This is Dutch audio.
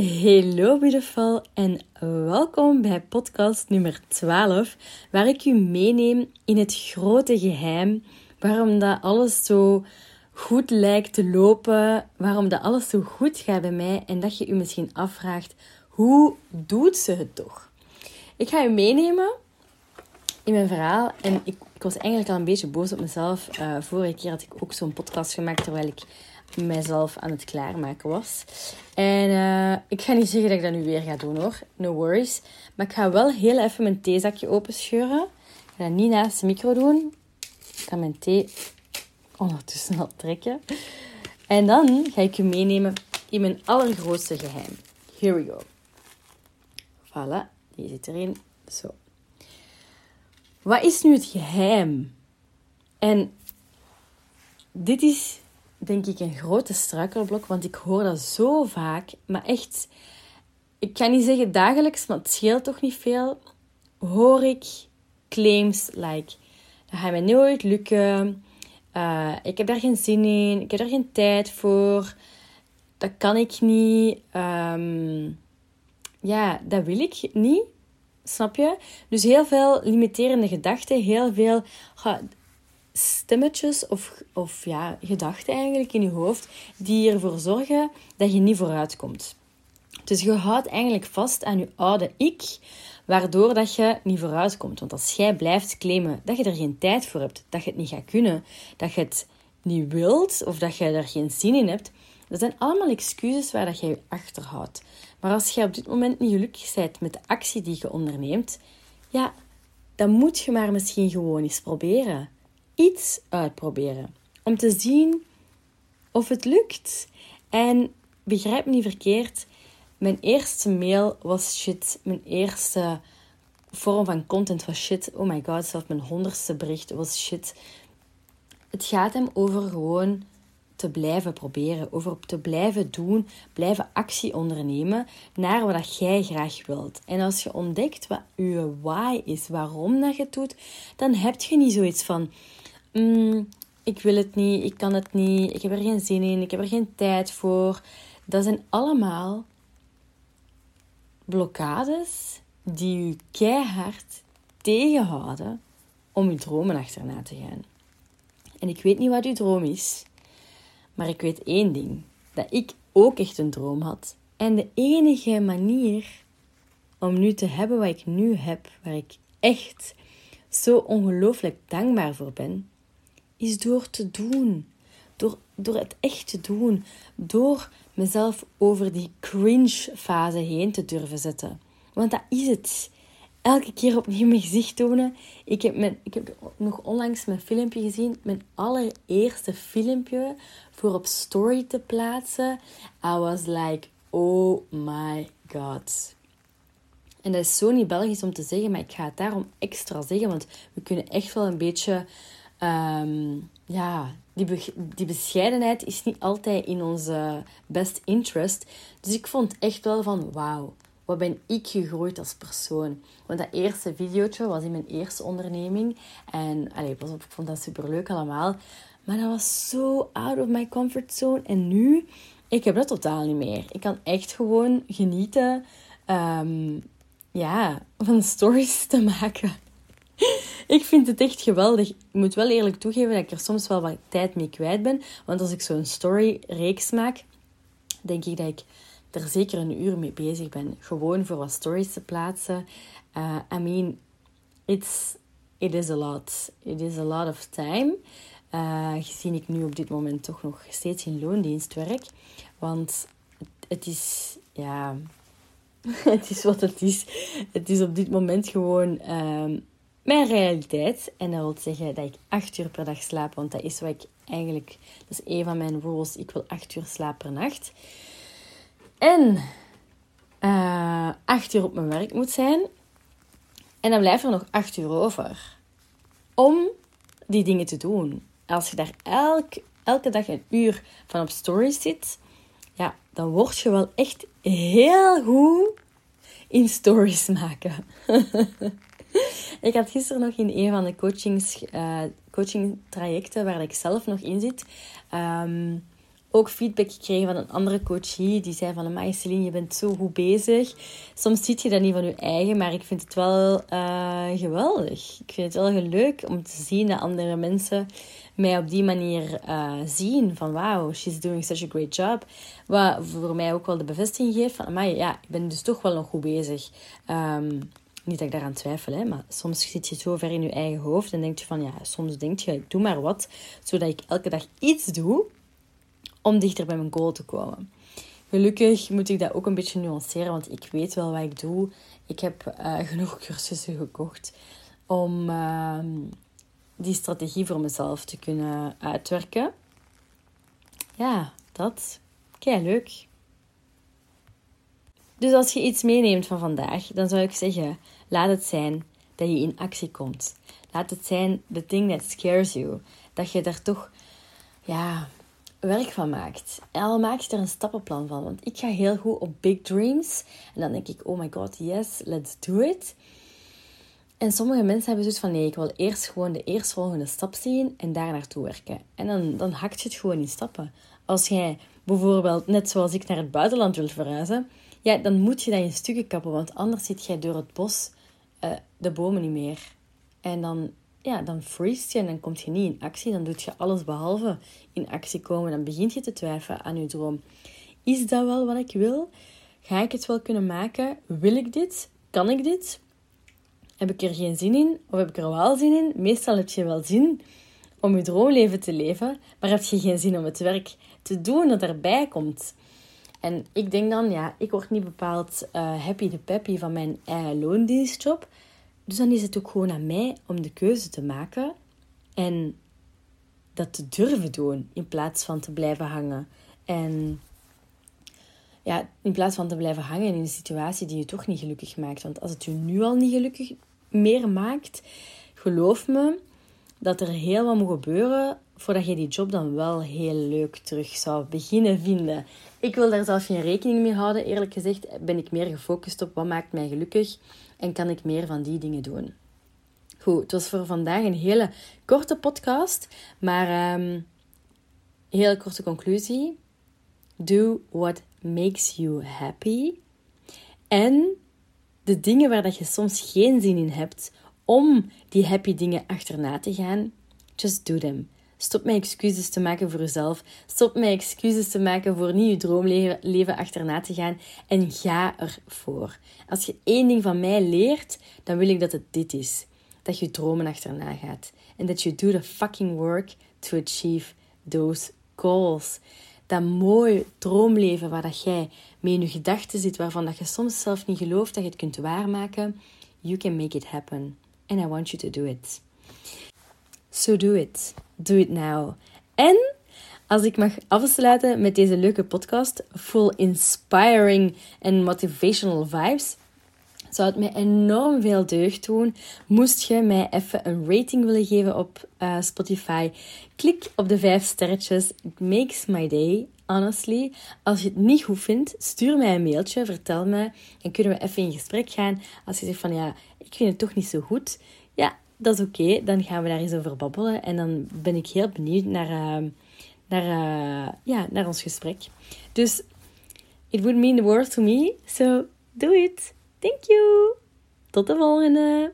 Hello beautiful en welkom bij podcast nummer 12, waar ik u meeneem in het grote geheim waarom dat alles zo goed lijkt te lopen, waarom dat alles zo goed gaat bij mij en dat je u misschien afvraagt, hoe doet ze het toch? Ik ga u meenemen in mijn verhaal en ik, ik was eigenlijk al een beetje boos op mezelf. Uh, vorige keer had ik ook zo'n podcast gemaakt terwijl ik mijzelf aan het klaarmaken was. En uh, ik ga niet zeggen dat ik dat nu weer ga doen hoor. No worries. Maar ik ga wel heel even mijn theezakje openscheuren. Ik ga dat niet naast de micro doen. Ik ga mijn thee ondertussen al trekken. En dan ga ik je meenemen in mijn allergrootste geheim. Here we go. Voilà, die zit erin. Zo. Wat is nu het geheim? En dit is denk ik een grote struikelblok, want ik hoor dat zo vaak. Maar echt, ik kan niet zeggen dagelijks, maar het scheelt toch niet veel. Hoor ik claims like, dat gaat mij nooit lukken. Uh, ik heb daar geen zin in. Ik heb daar geen tijd voor. Dat kan ik niet. Um, ja, dat wil ik niet. Snap je? Dus heel veel limiterende gedachten. Heel veel stemmetjes of, of ja, gedachten eigenlijk in je hoofd die ervoor zorgen dat je niet vooruit komt. Dus je houdt eigenlijk vast aan je oude ik, waardoor dat je niet vooruit komt. Want als jij blijft claimen dat je er geen tijd voor hebt, dat je het niet gaat kunnen, dat je het niet wilt of dat je er geen zin in hebt, dat zijn allemaal excuses waar dat je je achterhoudt. Maar als je op dit moment niet gelukkig bent met de actie die je onderneemt, ja, dan moet je maar misschien gewoon eens proberen iets uitproberen. Om te zien of het lukt. En begrijp me niet verkeerd, mijn eerste mail was shit. Mijn eerste vorm van content was shit. Oh my god, zelfs mijn honderdste bericht was shit. Het gaat hem over gewoon te blijven proberen, over te blijven doen, blijven actie ondernemen naar wat jij graag wilt. En als je ontdekt wat je why is, waarom dat je het doet, dan heb je niet zoiets van mm, ik wil het niet, ik kan het niet, ik heb er geen zin in, ik heb er geen tijd voor. Dat zijn allemaal blokkades die u keihard tegenhouden om uw dromen achterna te gaan. En ik weet niet wat uw droom is, maar ik weet één ding: dat ik ook echt een droom had. En de enige manier om nu te hebben wat ik nu heb, waar ik echt zo ongelooflijk dankbaar voor ben, is door te doen. Door, door het echt te doen. Door mezelf over die cringe fase heen te durven zetten. Want dat is het. Elke keer opnieuw mijn gezicht tonen. Ik heb, mijn, ik heb nog onlangs mijn filmpje gezien. Mijn allereerste filmpje voor op story te plaatsen. I was like, oh my god. En dat is zo niet Belgisch om te zeggen, maar ik ga het daarom extra zeggen. Want we kunnen echt wel een beetje Um, ja, die, die bescheidenheid is niet altijd in onze best interest. Dus ik vond echt wel van, wauw, wat ben ik gegroeid als persoon. Want dat eerste videootje was in mijn eerste onderneming. En allee, pas op, ik vond dat super leuk allemaal. Maar dat was zo out of my comfort zone. En nu, ik heb dat totaal niet meer. Ik kan echt gewoon genieten um, ja, van stories te maken. Ik vind het echt geweldig. Ik moet wel eerlijk toegeven dat ik er soms wel wat tijd mee kwijt ben. Want als ik zo'n story-reeks maak, denk ik dat ik er zeker een uur mee bezig ben. Gewoon voor wat stories te plaatsen. Uh, I mean, it's, it is a lot. It is a lot of time. Uh, gezien ik nu op dit moment toch nog steeds in loondienst werk. Want het is, ja, het is wat het is. Het is op dit moment gewoon um, mijn realiteit. En dat wil zeggen dat ik acht uur per dag slaap, want dat is wat ik eigenlijk, dat is een van mijn rules. Ik wil acht uur slaap per nacht. En uh, acht uur op mijn werk moet zijn. En dan blijft er nog acht uur over om die dingen te doen. Als je daar elk, elke dag een uur van op stories zit, ja, dan word je wel echt heel goed in stories maken. ik had gisteren nog in een van de coachings, uh, coaching trajecten waar ik zelf nog in zit, um, ook feedback gekregen van een andere coachie. Die zei van, amai Celine, je bent zo goed bezig. Soms ziet je dat niet van je eigen, maar ik vind het wel uh, geweldig. Ik vind het wel leuk om te zien dat andere mensen mij op die manier uh, zien. Van, wow, she's doing such a great job. Wat voor mij ook wel de bevestiging geeft van, amai, ja, ik ben dus toch wel nog goed bezig. Um, niet dat ik daaraan twijfel, hè, maar soms zit je zo ver in je eigen hoofd en denk je van, ja, soms denk je, ik doe maar wat, zodat ik elke dag iets doe om dichter bij mijn goal te komen. Gelukkig moet ik dat ook een beetje nuanceren, want ik weet wel wat ik doe. Ik heb uh, genoeg cursussen gekocht om uh, die strategie voor mezelf te kunnen uitwerken. Ja, dat. Kei leuk. Dus als je iets meeneemt van vandaag, dan zou ik zeggen: laat het zijn dat je in actie komt. Laat het zijn the thing that scares you. Dat je daar toch ja, werk van maakt. Al maak je er een stappenplan van. Want ik ga heel goed op big dreams. En dan denk ik, oh my god, yes, let's do it. En sommige mensen hebben zoiets van, nee, ik wil eerst gewoon de eerstvolgende stap zien en daar naartoe werken. En dan, dan hakt je het gewoon in stappen. Als jij bijvoorbeeld, net zoals ik, naar het buitenland wilt verhuizen, ja, dan moet je dat in stukken kappen, want anders zit jij door het bos uh, de bomen niet meer. En dan ja, dan freeze je en dan kom je niet in actie. Dan doe je alles behalve in actie komen. Dan begint je te twijfelen aan je droom. Is dat wel wat ik wil? Ga ik het wel kunnen maken? Wil ik dit? Kan ik dit? Heb ik er geen zin in? Of heb ik er wel zin in? Meestal heb je wel zin om je droomleven te leven, maar heb je geen zin om het werk te doen dat erbij komt. En ik denk dan, ja, ik word niet bepaald uh, happy de peppy van mijn eigen loondienstjob. Dus dan is het ook gewoon aan mij om de keuze te maken en dat te durven doen in plaats van te blijven hangen. En ja, in plaats van te blijven hangen in een situatie die je toch niet gelukkig maakt. Want als het je nu al niet gelukkig meer maakt, geloof me dat er heel wat moet gebeuren voordat je die job dan wel heel leuk terug zou beginnen vinden. Ik wil daar zelf geen rekening mee houden. Eerlijk gezegd ben ik meer gefocust op wat maakt mij gelukkig en kan ik meer van die dingen doen. Goed, het was voor vandaag een hele korte podcast, maar um, hele korte conclusie. Do what makes you happy. En de dingen waar dat je soms geen zin in hebt om die happy dingen achterna te gaan, just do them. Stop met excuses te maken voor jezelf. Stop met excuses te maken voor niet je droomleven achterna te gaan. En ga ervoor. Als je één ding van mij leert, dan wil ik dat het dit is. Dat je dromen achterna gaat. En dat je do the fucking work to achieve those goals. Dat mooie droomleven waar dat jij mee in je gedachten zit, waarvan dat je soms zelf niet gelooft dat je het kunt waarmaken. You can make it happen. And I want you to do it. So do it. Do it now. En als ik mag afsluiten met deze leuke podcast, full inspiring en motivational vibes, zou het mij enorm veel deugd doen. Moest je mij even een rating willen geven op uh, Spotify, klik op de vijf sterretjes. It makes my day, honestly. Als je het niet goed vindt, stuur mij een mailtje, vertel me en kunnen we even in gesprek gaan. Als je zegt van ja, ik vind het toch niet zo goed, ja, dat is oké. Dan gaan we daar eens over babbelen. En dan ben ik heel benieuwd naar, uh, naar, uh, ja, naar ons gesprek. Dus, it would mean the world to me. So, do it. Thank you. Tot de volgende.